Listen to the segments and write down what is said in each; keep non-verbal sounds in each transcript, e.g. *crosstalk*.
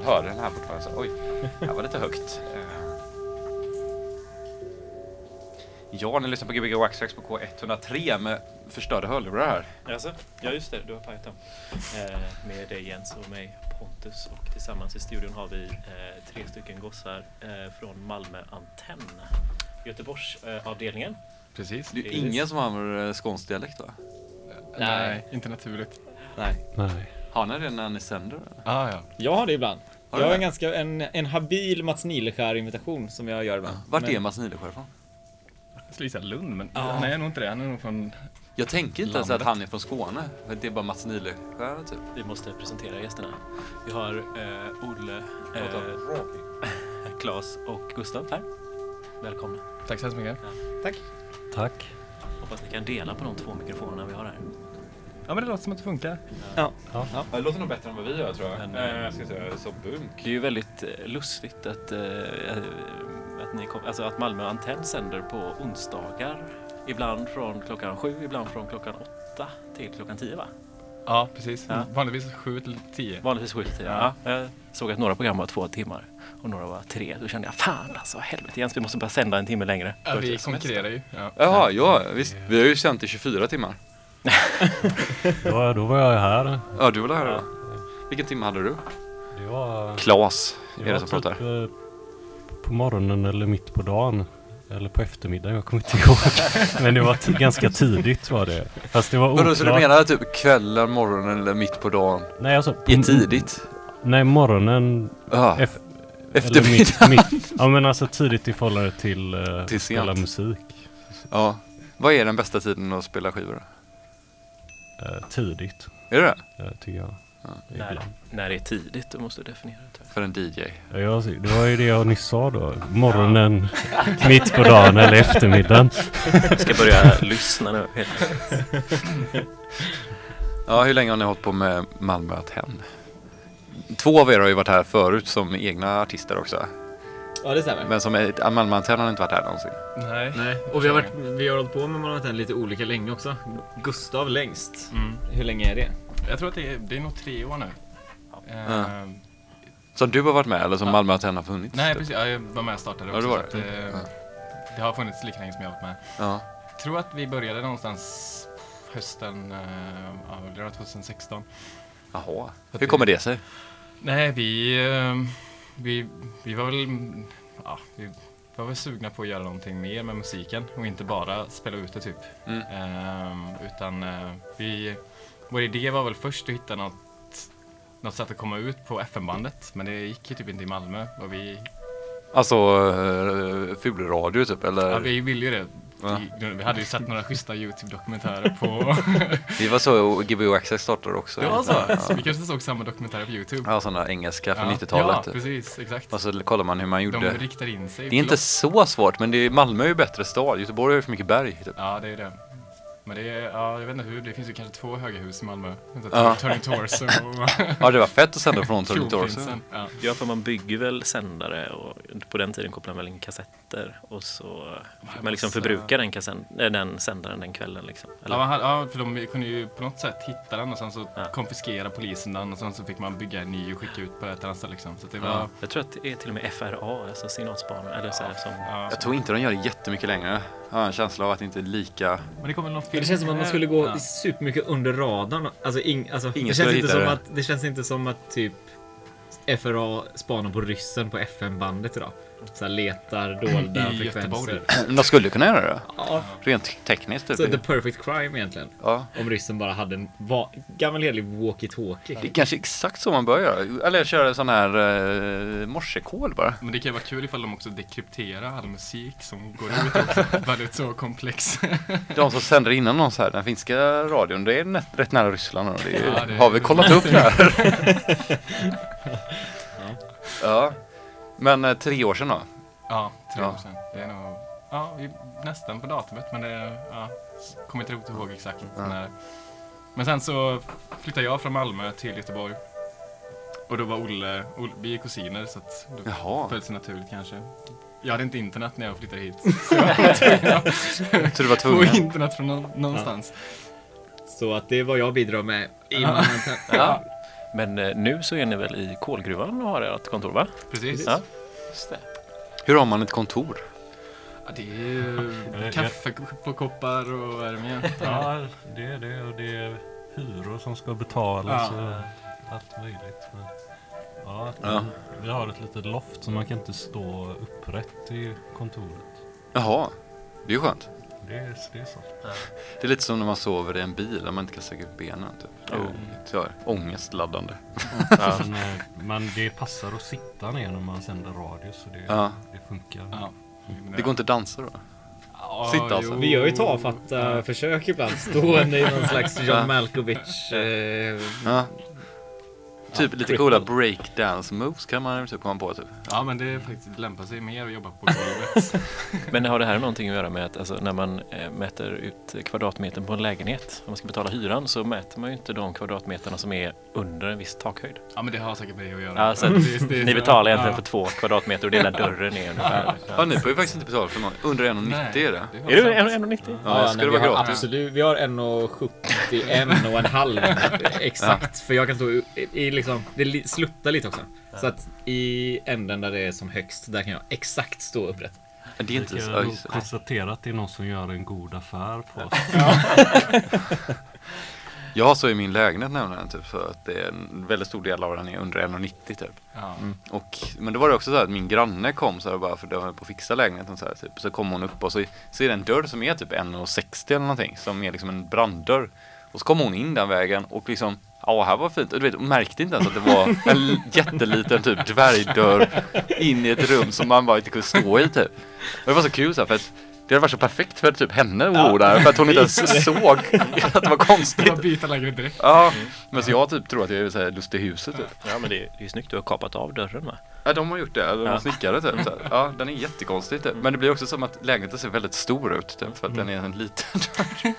Man hör den här fortfarande. Så, oj, det här var lite högt. Eh. Ja, ni lyssnar på Gbg Waxtrax på K103 med förstörda hörlurar här. Alltså, ja just det, du har pajat dem. Eh, med dig Jens och mig Pontus och tillsammans i studion har vi eh, tre stycken gossar eh, från Malmö Antenn. Göteborgsavdelningen. Precis. Det är ingen som använder eh, skånsk dialekt va? Nej, inte naturligt. Nej. Nej. Har ni det när ni sänder? Ah, ja. Jag har det ibland. Jag har en ganska en, en habil Mats Nileskär-invitation som jag gör ibland. Vart Men- är Mats Nileskär skulle gissa Lund, men Ja. han är nog inte det. Han är nog från... Jag tänker inte ens att han är från Skåne. för Det är bara Mats Nileskär typ. Vi måste presentera gästerna. Vi har eh, Olle, eh, Claes *laughs* och Gustav här. Välkomna. Tack så hemskt mycket. Tack. Hoppas ni kan dela på de två mikrofonerna vi har här. Ja, men det låter som att det funkar. Ja. Det låter nog bättre än vad vi gör tror jag. Men, Eh, jag ska säga så bunk. Det är ju väldigt eh, lustigt att, eh, eh, att, ni kom, alltså att Malmö Antenn sänder på onsdagar. Ibland från klockan sju, ibland från klockan åtta till klockan tio va? Ja, precis. Ja. Vanligtvis 7 till 10. Vanligtvis sju till tio. Ja. Ja. Jag såg att några program var två timmar och några var tre. Då kände jag fan alltså helvete Jens vi måste bara sända en timme längre. Ja, vi konkurrerar ju. Ja. Jaha, ja visst. Vi har ju sänt i 24 timmar. *laughs* Då, då var jag här. Ja, du var där då. Vilken timme hade du? Det var, Klas det är det som typ pratar. eh, på morgonen eller mitt på dagen. Eller på eftermiddagen, jag kommer inte ihåg. *laughs* Men det var ganska tidigt var det. Fast det var Vadå, så du oklart. menar typ kvällen, morgonen eller mitt på dagen? Nej, alltså, på, Är tidigt? Nej, morgonen. Ja, Eff, eftermiddag. *laughs* eller mitt, mitt, ja, men alltså tidigt i förhållande till, uh, Till spela musik. Ja. Vad är den bästa tiden att spela skivor? Eh, tidigt, Är det det? uh, tycker jag. Ja. När, när det är tidigt, du måste definiera det. För en DJ? Ja, det var ju det jag nyss sa då. Morgonen, *laughs* mitt på dagen eller eftermiddagen. Jag ska börja lyssna nu. helt Ja, hur länge har ni hållit på med Malmö Antenn? Två av er har ju varit här förut som egna artister också. Ja, det stämmer. Men som är, Malmö Antenn har inte varit här någonsin. Nej. Nej, och vi har, varit, vi har hållit på med Monumental lite olika länge också. Gustav längst. Mm. Hur länge är det? Jag tror att det är, det är nog tre år nu. Ja. Som du har varit med eller som Ja. Malmö Antenn har funnits? Nej, typ? precis. Ja, jag var med och startade Ja, också. det var att, det. eh, Ja. det har funnits lika länge som jag har varit med. Ja. Jag tror att vi började någonstans hösten, eh, ja, det var 2016. Jaha. Hur att kommer det sig? Nej, vi, eh, vi, vi var väl, ja, vi var väl sugna på att göra någonting mer med musiken och inte bara spela ut det typ. Mm. Ehm, utan eh, vi, vår idé var väl först att hitta något, något sätt att komma ut på FM-bandet, men det gick ju typ inte i Malmö. Och vi, Alltså uh, fulradio typ eller? ja, vi ville ju det. Ja. Vi, hade ju sett några schyssta YouTube-dokumentärer på... *laughs* Det var så Gbg Access startade också. det var så? Ja. vi kanske såg samma dokumentärer på YouTube. Ja, sådana engelska från Ja. 90-talet. Ja, typ. precis. Exakt. Och så kollar man hur man De gjorde. riktar in sig. Det är inte så svårt, men det är, Malmö är ju bättre stad. Göteborg har ju för mycket berg. Typ. Ja, det är det. Men det är, ja, jag vet inte hur, det finns ju kanske två höga hus i Malmö. Ja. Turning Torso och *laughs* Ja, det var fett att sända från Turning Torso. Ja. Ja, för man bygger väl sändare och på den tiden kopplade man väl in kassetter och så fick man liksom massa- förbruka den, kassen, äh, den sändaren den kvällen liksom. Eller? Ja, hade, ja, för de kunde ju på något sätt hitta den och sen så Ja. konfiskera polisen den och sen så fick man bygga en ny och skicka ut på ett annat ställe liksom. Så det var, Ja. Jag tror att det är till och med FRA, alltså signalspaning, eller så här, som ja. Jag tror inte de gör det jättemycket längre. Jag har en känsla av att det inte är lika... Men det kommer någon film. Det känns som att man skulle gå Ja. supermycket under radarn. Alltså, ing, alltså, Ingen det, känns inte som det. att, det känns inte som att typ FRA spanar på ryssen på FM-bandet idag. Så här letar dolda I frekvenser. De skulle kunna göra det. Ja, Rent tekniskt. Typ. så the perfect crime egentligen. Ja. Om ryssen bara hade en va- gammal hederlig walkie-talkie. Det är kanske exakt så man bör göra. Eller köra sån här uh, morsekod bara. Men det kan ju vara kul ifall de också dekrypterar all musik som går ut också. *laughs* Väldigt så komplex. *laughs* De som sänder innan någon så här, den finska radion, det är nä- rätt nära Ryssland. Och det är, Ja, det är- Har vi kollat upp det här? *laughs* ja. Men eh, tre år sedan då? Ja, tre Ja. år sedan. Det är nog, ja, vi, nästan på datumet men det, ja, kommer inte riktigt ihåg exakt Ja. när. Men sen så flyttade jag från Malmö till Göteborg. Och då var Olle, Olle vi är kusiner så att då Jaha. föll det sig naturligt kanske. Jag hade inte internet när jag flyttade hit. *laughs* Så jag var tvungen att Så du var få tvungen? internet från nå- någonstans. Så att det är vad jag bidrar med i Ja. Ja. Men eh, nu så är ni väl i kolgruvan och har ert kontor va? Precis. Ja. Hur har man ett kontor? Ja, det är ju jag- kaffekoppar och vad är det mer? Ja, det är det och det är hyror som ska betalas Ja. och allt möjligt. Men, ja, Ja. Vi har ett litet loft så man kan inte stå upprätt i kontoret. Jaha, det är ju skönt. Det är, det är så. Det är lite som när man sover i en bil där man inte kan sträcka upp benen. Typ. Det är ångestladdande. *laughs* Men, eh, men det passar att sitta ner när man sänder radio så det, Ja. det funkar. Ja. Det går inte att dansa då? Ja, Sitta alltså. Vi gör ju tafatta försök ibland. Stående i någon slags *laughs* Ja. John Malkovich. Eh, Ja. Typ lite coola breakdance moves kan man typ komma på typ. Ja, men det är faktiskt det lämpar sig mer att jobba på *laughs* golvet. Men har det här någonting att göra med att alltså, när man eh, mäter ut kvadratmetern på en lägenhet, om man ska betala hyran, så mäter man ju inte de kvadratmeterna som är under en viss takhöjd. Ja, men det har säkert med det att göra. Ja, så att Det är- det är Ni betalar egentligen ja. för två kvadratmeter och delar dörren är ungefär. *laughs* Ja, ni får ju faktiskt inte betala för någon. Under 1,90 är det. har Är du sant. 1,90? Ja, ska nej, det vi vara har gratis? Absolut, vi har 1,71 och en halv *laughs* exakt. För jag kan stå i, i liksom, det sluttar lite också. Så att i änden där det är som högst, där kan jag exakt stå upprätt. Men Det är inte så... kan ja, det. konstatera att det är någon som gör en god affär på oss. *laughs* *laughs* Jag har så i min lägenhet nämligen typ för att det är en väldigt stor del av den är under 1,90 typ. Ja. Och, men då var det också så här att min granne kom så här bara för att jag höll på att fixa lägenheten så här typ. Så kom hon upp och så, så är det en dörr som är typ 1,60 eller någonting. Som är liksom en branddörr. Och så kom hon in den vägen och liksom Ja, här var fint. Och du vet, hon märkte inte ens att det var en jätteliten typ dvärgdörr in i ett rum som man bara inte kunde stå i typ. Och det var så kul så här, för att det hade varit så perfekt för typ henne att bo där för att hon inte ens såg att det var konstigt. Bara byta lägenhet direkt. Ja, men så jag typ tror att jag är så här lustig i huset typ. Ja, men det är, det är ju snyggt. Du har kapat av dörren va? Ja, de har gjort det. De Ja. snickare typ. Så här. Ja, den är jättekonstig typ. Men det blir också som att lägenheten ser väldigt stor ut typ. För att den är en liten dörr.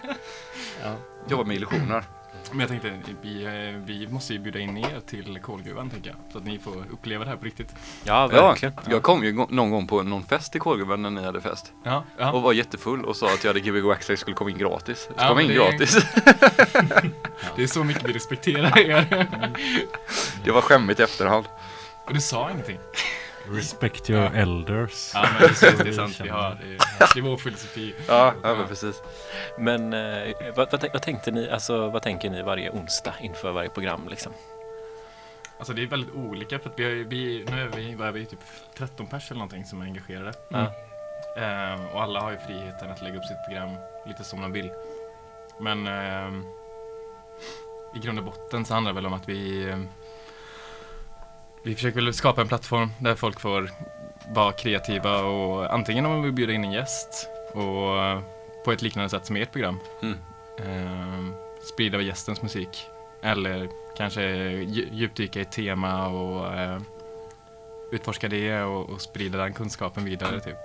Ja. Jobbar med illusioner. Men jag tänkte, vi, eh, vi måste ju bjuda in er till kolgruvan tänker jag. Så att ni får uppleva det här på riktigt. Ja, Ja, verkligen. jag kom ju någon gång på någon fest i Kolgruvan när ni hade fest. Ja, ja. Och var jättefull och sa att jag hade Gbg Waxxax skulle komma in gratis. Så Ja, kom in det gratis. *laughs* Det är så mycket vi respekterar er. Det var skämmigt i efterhand. Och du sa ingenting. Respect your elders. Ja, men det, är- *laughs* det är sant. Vi har, det, är- vår filosofi. Ja, ja men precis. Men eh, vad, vad, vad tänkte ni, alltså vad tänker ni varje onsdag inför varje program liksom? Alltså det är väldigt olika för att vi, har, ju- vi nu är vi, vad är vi typ 13 pers eller någonting som är engagerade. Ja. Ehm, och alla har ju friheten att lägga upp sitt program lite som de vill. Men ehm, i grund och botten så handlar det väl om att vi ehm, vi försöker väl skapa en plattform där folk får vara kreativa och antingen om vi vill bjuda in en gäst och eh, på ett liknande sätt som ert program Mm. ehm, sprida gästens musik eller kanske dju- djupdyka i ett tema och eh, utforska det och, och sprida den kunskapen vidare. Typ.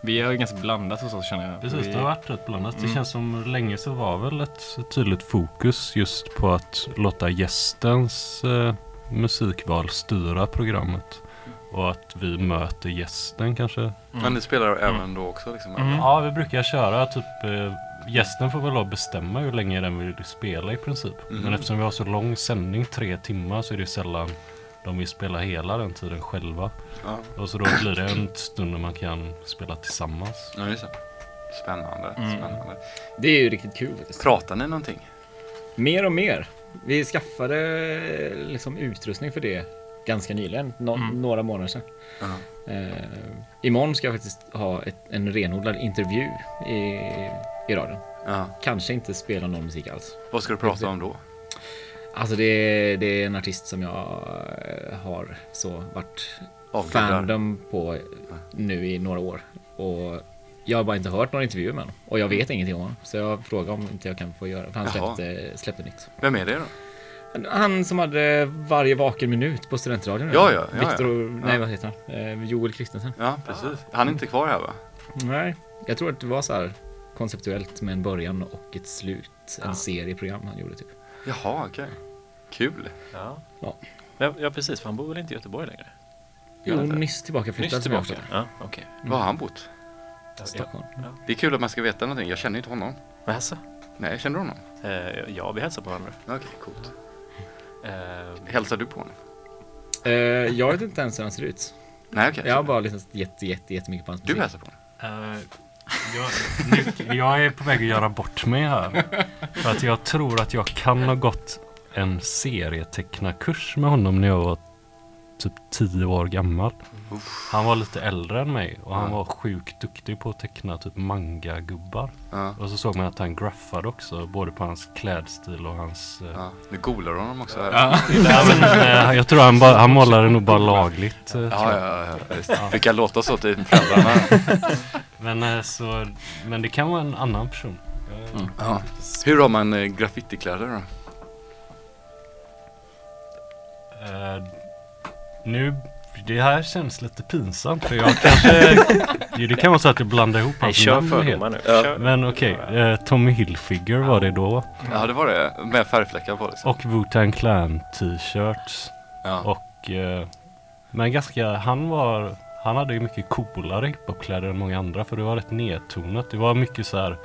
Vi är ganska blandat hos oss känner jag. Precis, vi, det har varit rätt blandat. Det Mm. känns som länge så var väl ett tydligt fokus just på att låta gästens eh, musikval styra programmet. Och att vi möter gästen kanske. Mm. Men ni spelar även då också liksom? Mm. Ja, vi brukar köra typ eh, Gästen får väl bestämma hur länge den vill spela i princip. Mm. Men eftersom vi har så lång sändning, tre timmar, så är det sällan de vill spela hela den tiden själva. Ja, Och så då blir det en stund när man kan spela tillsammans. ja det är så. Spännande, Mm. spännande. Det är ju riktigt kul faktiskt. Pratar ni någonting? Mer och mer. Vi skaffade liksom utrustning för det ganska nyligen, nå- Mm. några månader sedan. Ja. Eh, imorgon ska jag faktiskt ha ett, en renodlad intervju i, i radion. Ja. Kanske inte spela någon musik alls. Vad ska du prata om då? Alltså det, är- det är en artist som jag eh, har så varit Avgudar. fandom på nu i några år. Och jag har bara inte hört några intervjuer med honom. Och jag vet ingenting om honom. Så jag frågar om inte jag kan få göra, för han släppte, släppte nytt. Vem är det då? Han som hade varje vaken minut på studentradion. Ja, ja, ja, Viktor, ja. nej vad heter han? Eh, Joel Kristensen. Ja, precis. Han är inte kvar här va? Nej, jag tror att det var så här konceptuellt med en början och ett slut. En Ja. serieprogram han gjorde typ. Jaha, okej. Kul. Ja. Ja. Ja, precis, för han bor väl inte i Göteborg längre? Jo, nyss tillbaka flyttad Nyss tillbaka? Ja, okej. Var har han bott? Ja, Stockholm. Det är kul att man ska veta någonting. Jag känner ju inte honom. Men alltså, Nej, känner du honom? eh, ja, vi hälsar på varandra. Okej, coolt. Eh, Hälsar du på honom? Eh, jag vet inte ens hur han ser ut. Nej, okej. Jag har bara lyssnat jätte, jätte, jättemycket på hans Du musik. hälsar på honom? Eh, jag, nu, jag är på väg att göra bort mig här. För att jag tror att jag kan ha gått en serietecknarkurs med honom när jag var typ 10 år gammal. Han var lite äldre än mig och han Ja. var sjukt duktig på att teckna typ manga-gubbar. Ja. Och så såg man att han graffade också, både på hans klädstil och hans... eh, ja. Du googlar honom också? här. Ja. *laughs* Ja, men, eh, jag tror han, bara, han målade nog bara lagligt. eh, Ja, ja, ja, visst. Brukar låta så till föräldrarna. *laughs* Men, så, men det kan vara en annan person. Mm. Ja. Hur har man graffitikläder då? Nu, det här känns lite pinsamt för jag kanske... *laughs* Det kan vara så att jag blandar ihop nej, hans kör namn helt. fördomar nu. Ja. Men okej, eh, Tommy Hilfiger var det då. Ja, det var det. Med färgfläckar på liksom. Och Wu-Tang Clan t-shirts. Ja. Och... Eh, men ganska, han var... Han hade ju mycket coolare hiphopkläder än många andra för det var rätt nedtonat. Det var mycket så här...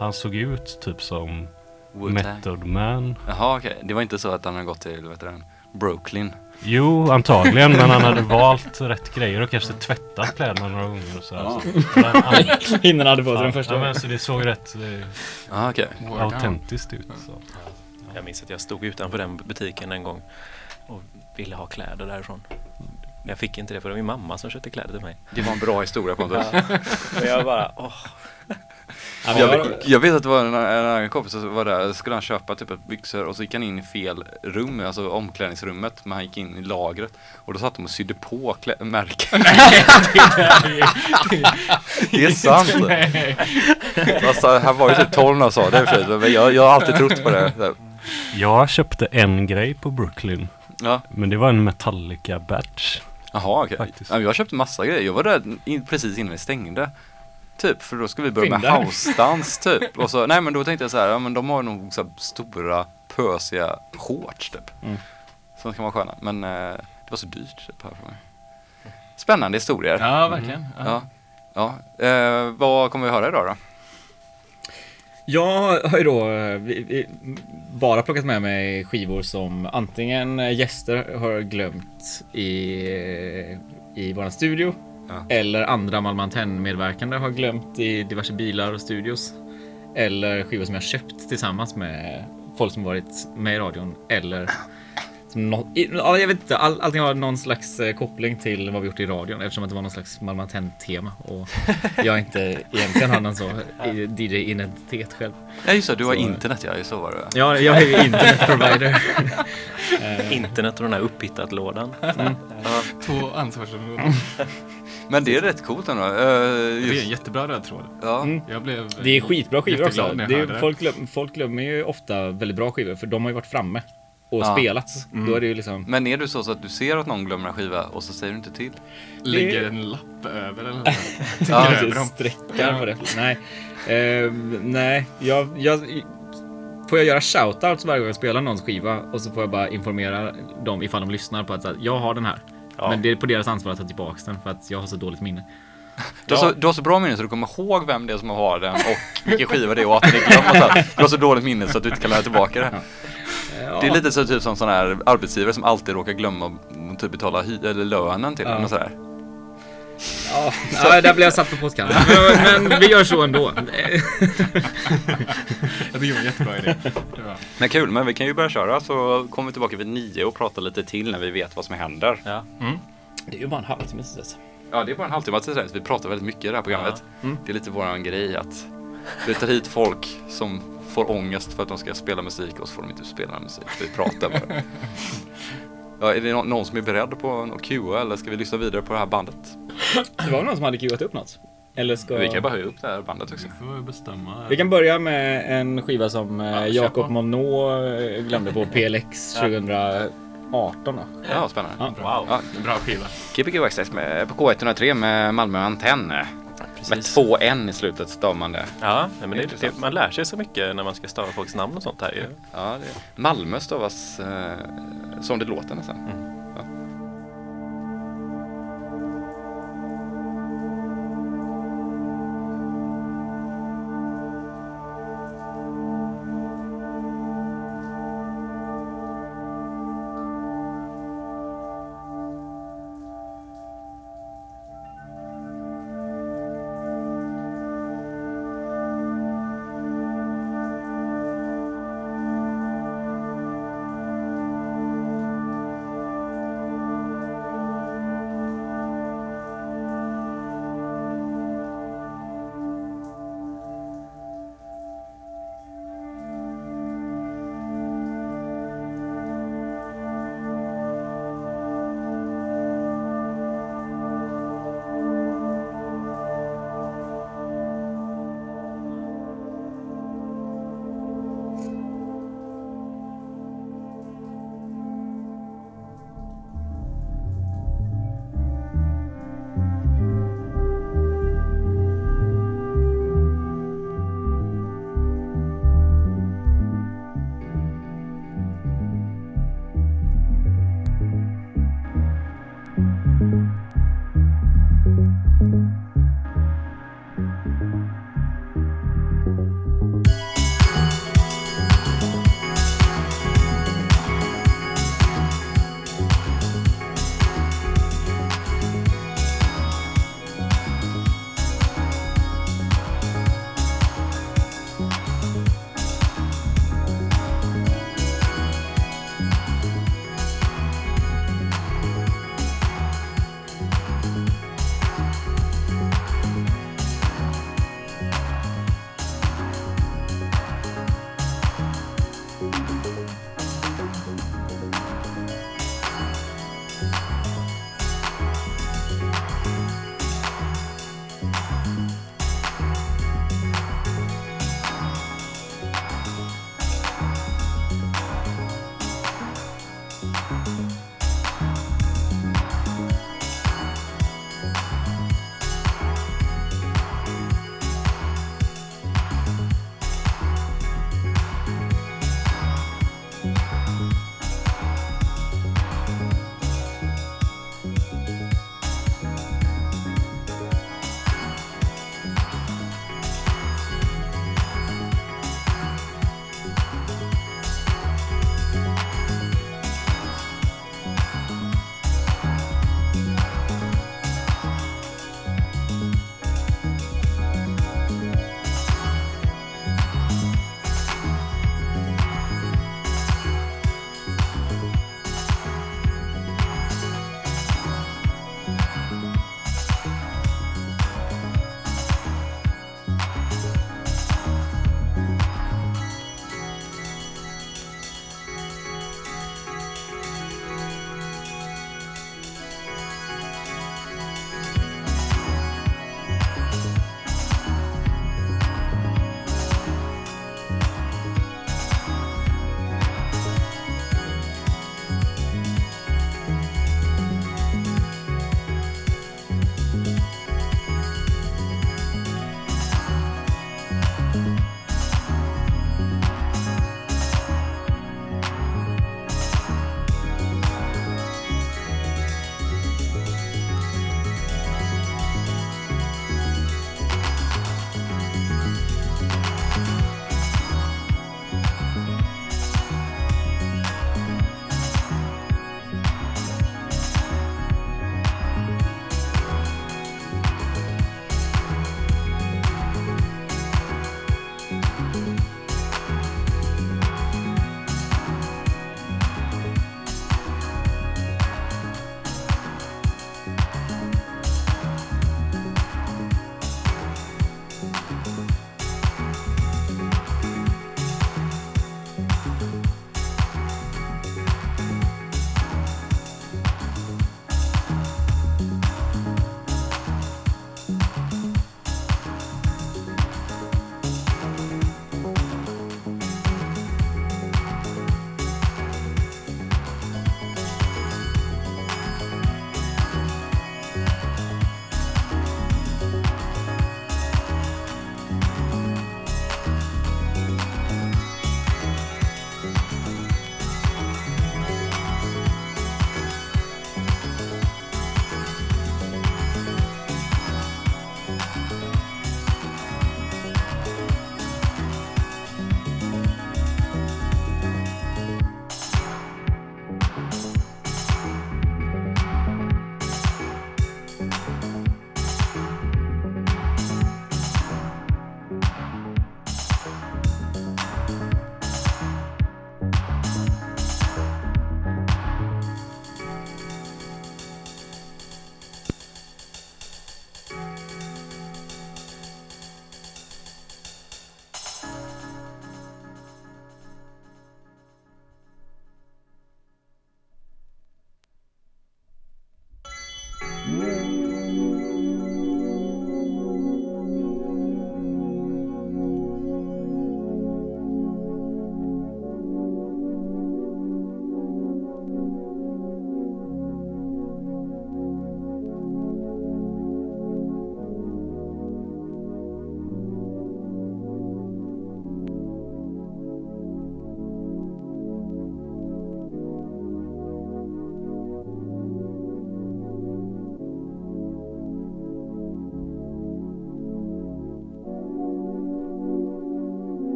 Han såg ut typ som Wu-Tang. Method Man. Jaha, okej. Det var inte så att han hade gått till, vet du den, Brooklyn? Jo, antagligen, men han hade valt rätt grejer och kanske tvättat kläderna några gånger och så. Ja. Så, han, *laughs* Innan han hade på sig ja, den första. ja, men så det såg rätt eh, Ja, okej. Word autentiskt ut. Så. Jag minns att jag stod utanför den butiken en gång och ville ha kläder därifrån. Men jag fick inte det för det var min mamma som köpte kläder till mig. Det var en bra historia Pontus. Och jag bara, åh. Jag, jag- vet- att det var en, en annan kompis som var där, skulle han köpa typ ett byxor och så gick han in i fel rum, alltså omklädningsrummet, men han gick in i lagret och då satt de och sydde på klä- märken. *laughs* det är sant! *laughs* alltså, han var ju typ 12 när han sa det för men jag, jag har alltid trott på det. Jag köpte en grej på Brooklyn, Ja, men det var en Metallica badge. jaha okej. Men Jag köpte massa grejer, jag var där in, precis innan det stängde. Typ, för då skulle vi börja med Fynda. house-dans typ. *laughs* Och så, nej men då tänkte jag så här, ja men de har nog så här stora pösiga shorts typ. Mm. Som kan vara sköna. Men eh, det var så dyrt typ här för mig. Spännande historier. Ja. Verkligen. Ja. ja. Eh, vad kommer vi höra idag då? Jag har ju då eh, bara plockat med mig skivor som antingen gäster har glömt i, i våran studio Ja. eller andra Malmö Antenne-medverkande har glömt i diverse bilar och studios. Eller skivor som jag köpt tillsammans med folk som varit med i radion eller ja, jag vet inte, all, allting har någon slags eh, koppling till vad vi gjort i radion eftersom att det var någon slags Malmö Antenne-tema och *laughs* jag inte egentligen har någon så DJ-identitet själv. Ja just det, du har Så- internet ja, så var det. Ja, jag är ju internetprovider. Eh, *laughs* Internet och den här upphittat-lådan. Två ansvarsområden. *laughs* Men det är rätt coolt ändå. Eh, Det är en just, jättebra röd tråd. ja. Mm. Jag blev Det är skitbra skivor också. Det är, folk, glöm, folk glömmer ju ofta väldigt bra skivor för de har ju varit framme och Ja. spelats. Mm. Då är det ju liksom... Men är du så, så att du ser att någon glömmer en skiva och så säger du inte till? Lägger en lapp över eller *laughs* något. Ja, över sträckar på det. Nej, Ehm, nej. Jag, jag, får jag göra shoutouts varje gång jag spelar någons skiva och så får jag bara informera dem ifall de lyssnar på att så här, jag har den här. Ja. Men det är på deras ansvar att ta tillbaka den för att jag har så dåligt minne. Du, har så, du har så bra minne så du kommer ihåg vem det är som har den och vilken skiva det är och att den är glömd. Du har så dåligt minne så att du inte kan lära tillbaka det. Ja. Det är lite så typ som sån här arbetsgivare som alltid råkar glömma att typ betala hy- eller lönen till Ja. en och sådär. Ja, ja, där blev jag satt på pottkanten. *laughs* Men, men vi gör så ändå. Jag tycker det var en jättebra idé. Var. Men kul, men vi kan ju börja köra så kommer vi tillbaka vid nio och prata lite till när vi vet vad som händer. Ja. Det är ju bara en halvtimme tills dess. Ja, det är bara en halvtimme till dess. Vi pratar väldigt mycket i det här programmet. Ja. Mm. Det är lite våran grej att vi tar hit folk som får ångest för att de ska spela musik och så får de inte spela musik. Vi pratar bara. *laughs* Ja, är det nå- någon som är beredd på att QA eller ska vi lyssna vidare på det här bandet? Det var någon som hade queuat upp något. Eller ska... Vi kan bara höja upp det här bandet också. Vi får bestämma. Vi kan börja med en skiva som eh, Ja, Jakob. Monod eh, glömde på PLX 2018 då. Ja, spännande. Ja. Wow. Ja, Bra skiva. Keep It Access med, på K103 med Malmö Antenn. Med Precis. två N i slutet stavar man det. Ja, men det, det, man lär sig så mycket när man ska stava folks namn och sånt här ju. Ja, det, Malmö stavas eh, som det låter nästan. Ja.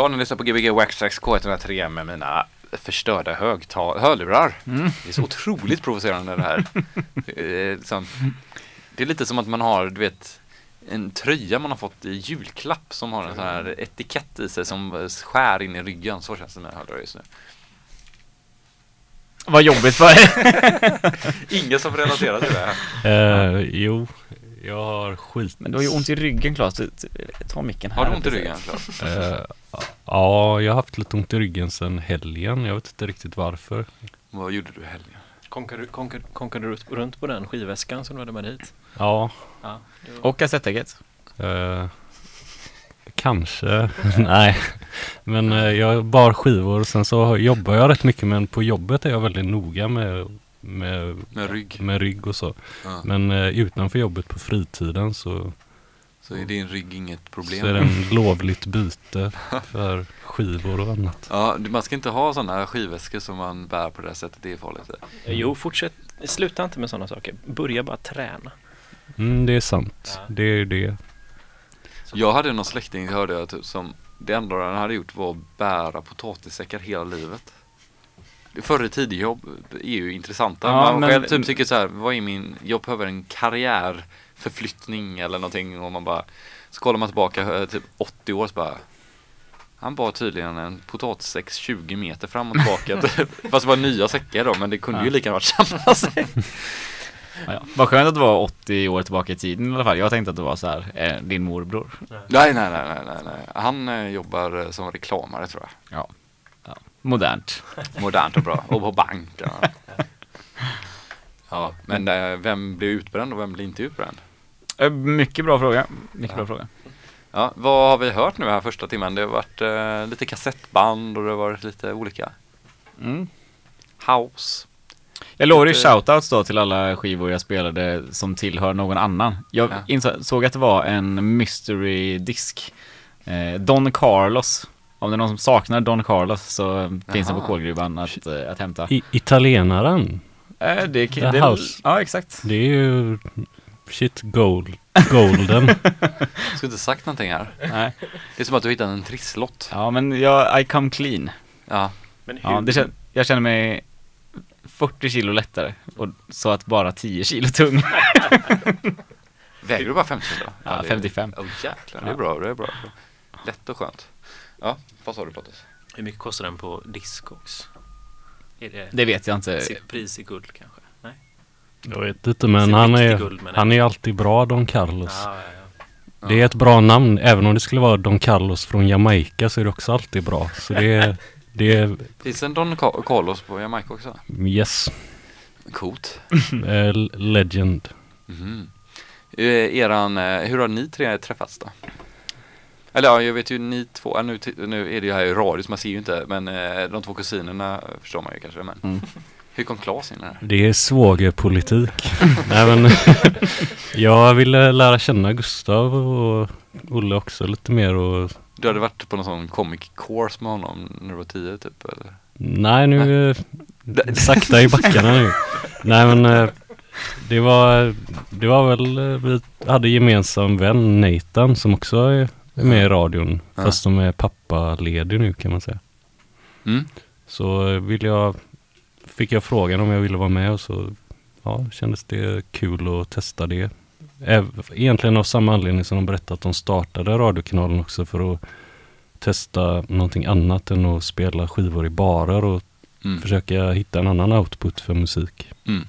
Ja, ni lyssnar på Gbg Waxtrax K103 med mina förstörda högtal- hörlurar. Det är så otroligt provocerande det här. Det är, liksom, det är lite som att man har, du vet, en tröja man har fått i julklapp som har en sån här etikett i sig som skär in i ryggen. Så känns det med hörlurar just nu. Vad jobbigt för. *laughs* Ingen som relaterar till det här. Eh, jo, jag har skit. Men du har ju ont i ryggen Claes. Ta micken här. Har du ont i ryggen? Claes? Eh, ja, jag har haft lite ont i ryggen sedan helgen. Jag vet inte riktigt varför. Vad gjorde du i helgen? Konkade, konkade, konkade du runt på den skivväskan som du hade med hit? Ja, Ja. det var- Och kassettägget. eh, kanske. *laughs* Nej, men eh, jag bar skivor. Sen så jobbar jag rätt mycket. Men på jobbet är jag väldigt noga med, med, Med rygg? med rygg och så. Ja. Men eh, utanför jobbet på fritiden så, Så är din rygg inget problem? så är det en lovligt byte för skivor och annat. Ja, man ska inte ha sådana skivväskor som man bär på det här sättet. Det är farligt. Jo, fortsätt. Sluta inte med sådana saker. Börja bara träna. Mm, det är sant. Ja. Det är det. Jag hade någon släkting, hörde jag, typ, som det enda han hade gjort var att bära potatissäckar hela livet. Förr i jobb är ju intressanta. Ja, man men- själv typ tycker så här, vad är min, jag behöver en karriärförflyttning eller någonting och man bara, så kollar man tillbaka eh, typ 80 år så bara han bar tydligen en potatissäck 20 meter fram och tillbaka. *laughs* typ. Fast det var nya säckar då, men det kunde ju Ja. lika gärna varit samma säck. *laughs* Ja, ja. Vad skönt att det var 80 år tillbaka i tiden i alla fall. Jag tänkte att det var så här, eh, din morbror. Nej, nej, nej, nej, nej. Han eh, jobbar eh, som reklamare tror jag. Modernt. Modernt och bra. Och på bank. Ja, ja men eh, vem blir utbränd och vem blir inte utbränd? Eh, Mycket bra fråga. Mycket Ja. bra fråga. Ja, vad har vi hört nu här första timmen? Det har varit eh, lite kassettband och det har varit lite olika Mm. house. Jag lovar ju shoutouts då till alla skivor jag spelade som tillhör någon annan. Jag Ja. insåg att det var en mystery disk. Eh, Don Carlos. Om det är någon som saknar Don Carlos så finns den på kolgruvan att, eh, att hämta. I, italienaren, Eh, det, The det, House. Ja, exakt. det är ju shit gold, golden. *laughs* Jag skulle inte sagt någonting här. Nej. Det är som att du hittat en trisslott. Ja, men jag, I come clean. Ja, Men hur? Ja, det jag känner mig 40 kilo lättare och så att bara 10 kilo tung. väger du bara 50 kilo? Ja, det är- 55. Åh jäklar, det är Ja. bra, det är bra. Lätt och skönt. Ja, vad sa du Pontus? Hur mycket kostar den på Discogs? Är det Det vet jag inte. sitt pris i guld kanske? Nej? Jag vet inte men han är, guld, men han är alltid bra Don Carlos. Ja, ja, ja. Det är ett bra namn. Även om det skulle vara Don Carlos från Jamaica så är det också alltid bra. Så det är, *laughs* det är Finns det en Don Ca- Carlos på Jamaica också? yes, Coolt. *laughs* eh, legend. Eh, Eran, eh, hur har ni tre träffats då? Eller ja, jag vet ju ni två, ja, nu, nu är det ju här i radio så man ser ju inte, men eh, de två kusinerna förstår man ju kanske. Men Mm. hur kom Claes in här? Det är svågerpolitik. *laughs* Nej men *laughs* jag ville lära känna Gustav och Olle också lite mer och Du hade varit på någon sån comic course med honom när du var tio typ? Eller? Nej nu, eh, sakta i backarna nu. *laughs* Nej men eh, det var, det var väl, vi hade gemensam vän Nathan som också är med i radion. Ja. Fast de är pappaledig nu kan man säga. Mm. Så eh, vill jag, fick jag frågan om jag ville vara med och så ja, kändes det kul att testa det. Egentligen av samma anledning som de berättade att de startade radiokanalen också för att testa någonting annat än att spela skivor i barer och Mm. försöka hitta en annan output för musik. Mm.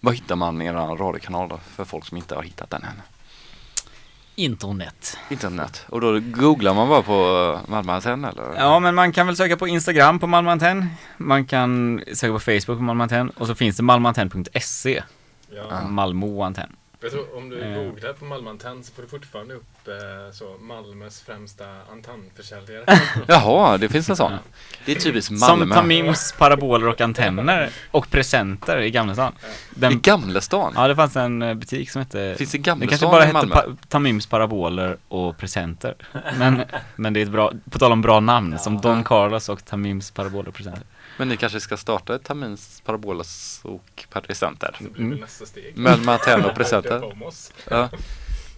Vad hittar man i er radiokanal då? För folk som inte har hittat den än. Internet. Internet. Och då googlar man bara på eh, Malmö Antenn eller? Ja, men man kan väl söka på Instagram på Malmö Antenn. Man kan söka på Facebook på Malmö Antenn. Och så finns det malmoantenn.se. Ja. Malmö Antenn. Jag tror om du Eh. googlar på Malmö Antenn så får du fortfarande upp eh, så Malmös främsta antennförsäljare. *laughs* Jaha, det finns en sån. Det är typiskt Som Malmö. Tamims paraboler och antenner och presenter i Gamlestan. I Den, Gamlestan? ja, det fanns en eh, butik som hette Finns det Det kanske Gamlestan bara i hette pa Tamims paraboler och presenter. Men, men det är ett bra, på tal om bra namn, som Don Carlos och Tamims paraboler och presenter. Men ni kanske ska starta ett Tamins Parabolas och Presenter? Det blir väl nästa steg. Antenn *laughs* och presenter? Ja.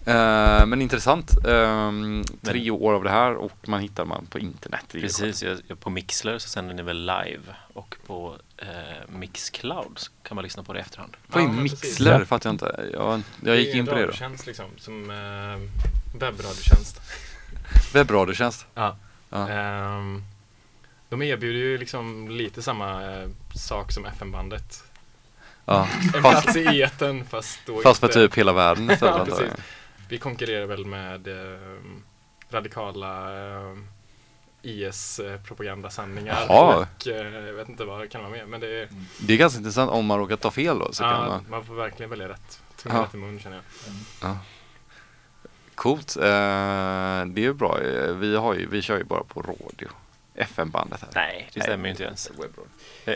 Eh, men intressant. Ehm, tre år av det här och man hittar man på internet. Är Precis, jag, på Mixler så sänder ni väl live och på eh, Mixcloud så kan man lyssna på det i efterhand. Vad är Ja, men precis. Mixler? Ja. Fattar jag inte. Jag, jag gick in på det då. radiotjänst liksom, som eh, webbradiotjänst. Webbradiotjänst. Ja. Ja. De erbjuder ju liksom lite samma eh, sak som FM-bandet. Ja. En Fast, plats i etern fast då fast för inte. typ hela världen istället Ja, antagligen. precis. Vi konkurrerar väl med eh, radikala eh, IS-propagandasändningar Jaha. och eh, jag vet inte vad det kan vara mer. Men det är, Det är ganska intressant om man råkar ta fel då. Så kan ja, man, man får verkligen välja rätt. Tunga Ja. rätt i mun känner jag. coolt. Eh, det är ju bra. Eh, Vi, har ju, vi kör ju bara på radio. FM-bandet här. Nej, det stämmer ju inte ens. Ja, *laughs*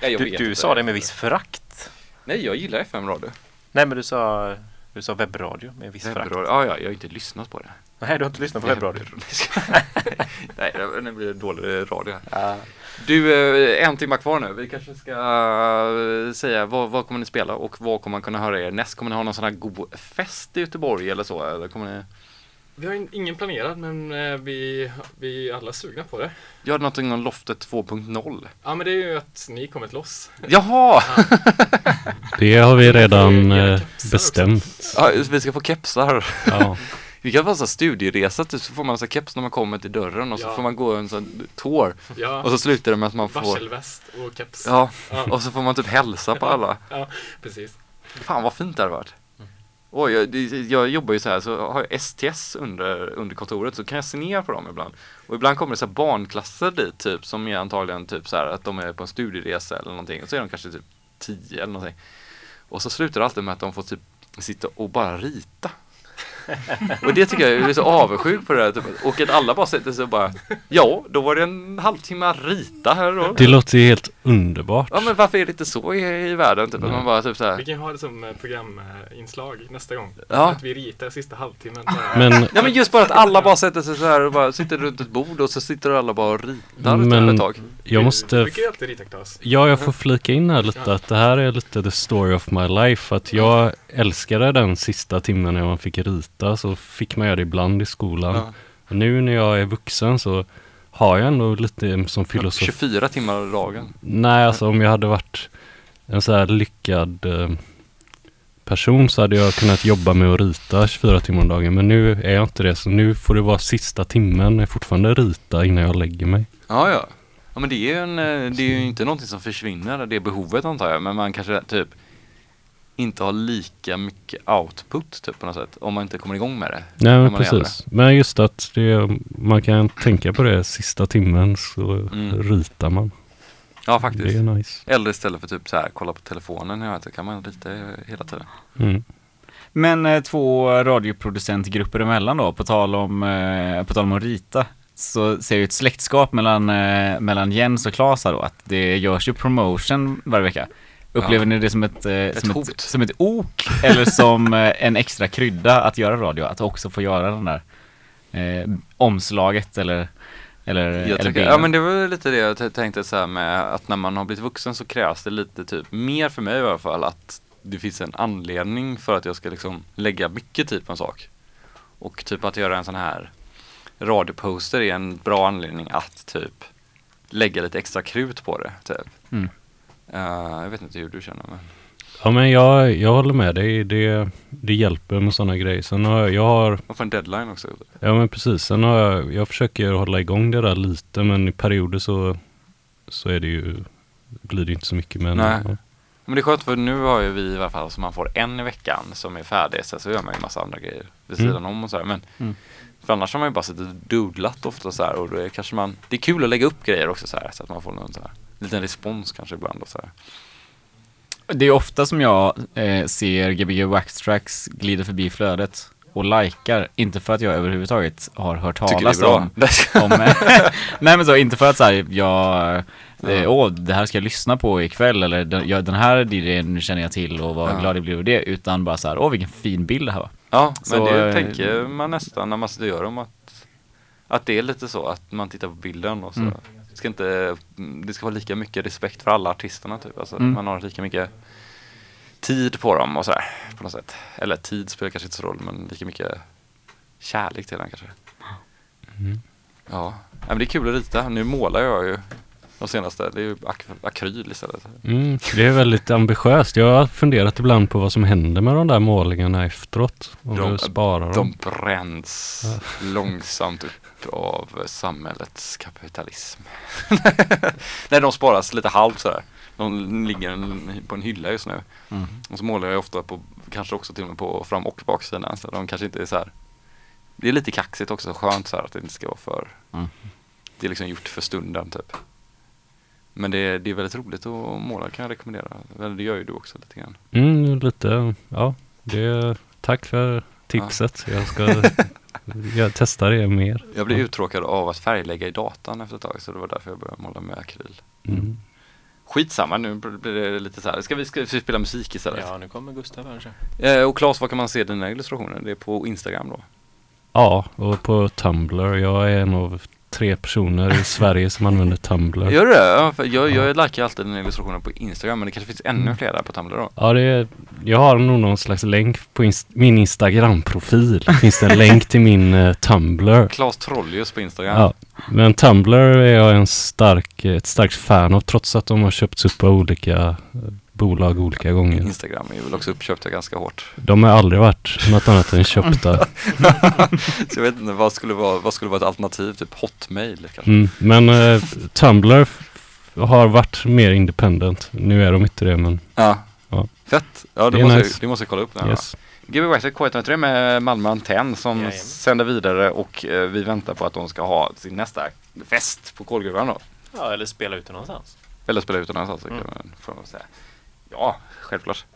jag Du, vet du sa det med viss förakt. Nej, jag gillar FM-radio. Nej, men du sa, du sa webbradio med viss förakt. Ja, ja, jag har inte lyssnat på det. Nej, du har inte lyssnat på webbradio. *laughs* *laughs* Nej, det- nu blir det dålig radio här. Ja. Du, eh, en timme kvar nu. Vi kanske ska eh, säga vad, vad kommer ni spela och vad kommer man kunna höra er näst? Kommer ni ha någon sån här god fest i Göteborg eller så? Eller kommer ni... Vi har in, ingen planerad men eh, vi, vi är alla sugna på det. Gör någonting om Loftet 2.0? Ja men det är ju att ni kommit loss. Jaha! *laughs* Det har vi redan eh, bestämt. Ja, vi ska få kepsar. Ja. *laughs* Vi kan vara här studieresa, typ, så får man så keps när man kommer till dörren och så Ja. får man gå en sån tour. Ja, Och så slutar det med att man får... varselväst och keps. Ja, Ja. och så får man typ hälsa på alla. Ja, precis. Fan vad fint det hade varit. Oj, jag, jag jobbar ju så här, så har jag STS under, under kontoret så kan jag se ner på dem ibland. Och ibland kommer det så här barnklasser dit typ som är antagligen typ så här att de är på en studieresa eller någonting. Och så är de kanske typ 10 eller någonting. Och så slutar det alltid med att de får typ sitta och bara rita. *laughs* Och det tycker jag, jag är så avundsjuk på det här. Typ. Och att alla bara sätter sig och bara Ja, då var det en halvtimme att rita här då. Det låter ju helt underbart. Ja men varför är det inte så i, i världen? Typ, att man bara typ så här. Vi kan ha det som eh, programinslag nästa gång. Ja. Att vi ritar sista halvtimmen. *laughs* Men, Ja men just bara att alla bara sätter sig så här och bara sitter runt ett bord och så sitter alla bara och ritar Men- ett tag. jag måste... brukar ju alltid rita Klas. Ja, jag får flika in här lite att det här är lite the story of my life. Att jag älskade den sista timmen när man fick rita. Så fick man göra det ibland i skolan. Ja. Och nu när jag är vuxen så har jag ändå lite som filosofi. 24 timmar om dagen. Nej, alltså om jag hade varit en så här lyckad eh, person så hade jag kunnat jobba med att rita 24 timmar om dagen. Men nu är jag inte det. Så nu får det vara sista timmen. Jag fortfarande rita innan jag lägger mig. Ja ja. Ja men det är ju en, eh, det är ju inte någonting som försvinner, det behovet antar jag. Men man kanske typ inte har lika mycket output typ på något sätt. Om man inte kommer igång med det. Nej, men precis. Men just att det, man kan tänka på det sista timmen så Mm. ritar man. Ja Det faktiskt. är nice. Eller istället för typ så här kolla på telefonen, jag vet kan man rita hela tiden. Mm. Men eh, två radioproducentgrupper emellan då, på tal om, eh, på tal om att rita. Så ser jag ett släktskap mellan, eh, mellan Jens och Claes här då, att det görs ju promotion varje vecka. Upplever ni det som ett, eh, som, hot. ett, som ett ok eller som eh, en extra krydda att göra radio? Att också få göra den där eh, omslaget eller, eller, Jag eller tycker, ja men det var lite det jag tänkte så här med att när man har blivit vuxen så krävs det lite typ mer för mig i alla fall att det finns en anledning för att jag ska liksom lägga mycket tid på en sak. Och typ att göra en sån här radioposter är en bra anledning att typ lägga lite extra krut på det typ. Mm. Eh, jag vet inte hur du känner men Ja men jag, jag håller med dig. Det, det hjälper med sådana grejer. Sen har jag, jag har, man får en deadline också. ja men precis. Sen har jag, jag försöker hålla igång det där lite men i perioder så, så är det ju, blir det inte så mycket. Men, Nej. ja. Men det är skönt för nu har ju vi i alla fall så man får en i veckan som är färdig. Sen så gör man ju massa andra grejer vid Mm. sidan om och så här. Men Mm. för annars har man ju bara suttit och doodlat ofta så här och då är kanske man, det är kul att lägga upp grejer också så här så att man får någon så här liten respons kanske ibland och så här. Det är ofta som jag eh, ser Gbg Wax Tracks glida förbi flödet och likar, inte för att jag överhuvudtaget har hört talas om, om *laughs* *laughs* nej men så, inte för att säga jag, eh, åh det här ska jag lyssna på ikväll eller den, ja, den här DJn känner jag till och vad Ja. glad jag blir av det, utan bara så här, åh vilken fin bild det här var. Ja, men Så, det eh, tänker man nästan när man gör dem att, att det är lite så att man tittar på bilden och så. Mm. Det ska inte, det ska vara lika mycket respekt för alla artisterna typ. Alltså Mm. man har lika mycket tid på dem och sådär på något sätt. Eller tid spelar kanske inte så roll men lika mycket kärlek till den kanske. Mm. Ja, men det är kul att rita. Nu målar jag ju de senaste. Det är ju ak- akryl istället. Mm, det är väldigt ambitiöst. Jag har funderat ibland på vad som händer med de där målningarna efteråt. Om De- du sparar De dem. bränns långsamt upp av samhällets kapitalism. *laughs* Nej, de sparas lite halvt sådär. De ligger på en hylla just nu. Mm. Och så målar jag ofta på, kanske också till och med på fram och baksidan. Så de kanske inte är så här. Det är lite kaxigt också, skönt så här att det inte ska vara för. Mm. Det är liksom gjort för stunden typ. Men det, det är väldigt roligt att måla kan jag rekommendera. Det gör ju du också lite grann. Mm, lite, ja. Det, tack för tipset. Jag ska *laughs* jag testar det mer. Jag blev uttråkad av att färglägga i datan efter ett tag så det var därför jag började måla med akryl. Mm. Skitsamma nu blir det lite så här. Ska vi, ska vi spela musik istället? Ja, nu kommer Gustav här. Eh, och Claes, var kan man se dina illustrationer? Det är på Instagram då? Ja, och på Tumblr. Jag är en av tre personer i Sverige som använder Tumblr. Gör du det? Ja, för jag, jag likar alltid dina illustrationer på Instagram men det kanske finns ännu fler där på Tumblr då? Ja, det är, jag har nog någon slags länk på inst- min Instagram-profil. Finns det en länk till min eh, Tumblr. Claes Trollius på Instagram. Ja, men Tumblr är jag en stark, ett starkt fan av trots att de har köpts upp av olika eh, bolag olika gånger. Instagram är väl också uppköpta ganska hårt. De har aldrig varit något annat än köpta. *laughs* Så jag vet inte, vad skulle vara, vad skulle vara ett alternativ? Typ Hotmail kanske? Mm, men eh, Tumblr har varit mer independent. Nu är de inte det men Ja. Ja. Fett! Ja, är måste, nice. det måste kolla upp nu. yes. White K103 med Malmö Antenn som Jajamän. sänder vidare och eh, vi väntar på att de ska ha sin nästa fest på Kolgruvan då. Ja, eller spela ut det någonstans. Eller spela ut den någonstans. Mm. kan man- Får man säga. Ja, självklart.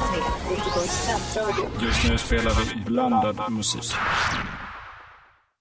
103, Göteborgs studentradio. Just nu spelar vi blandad musik.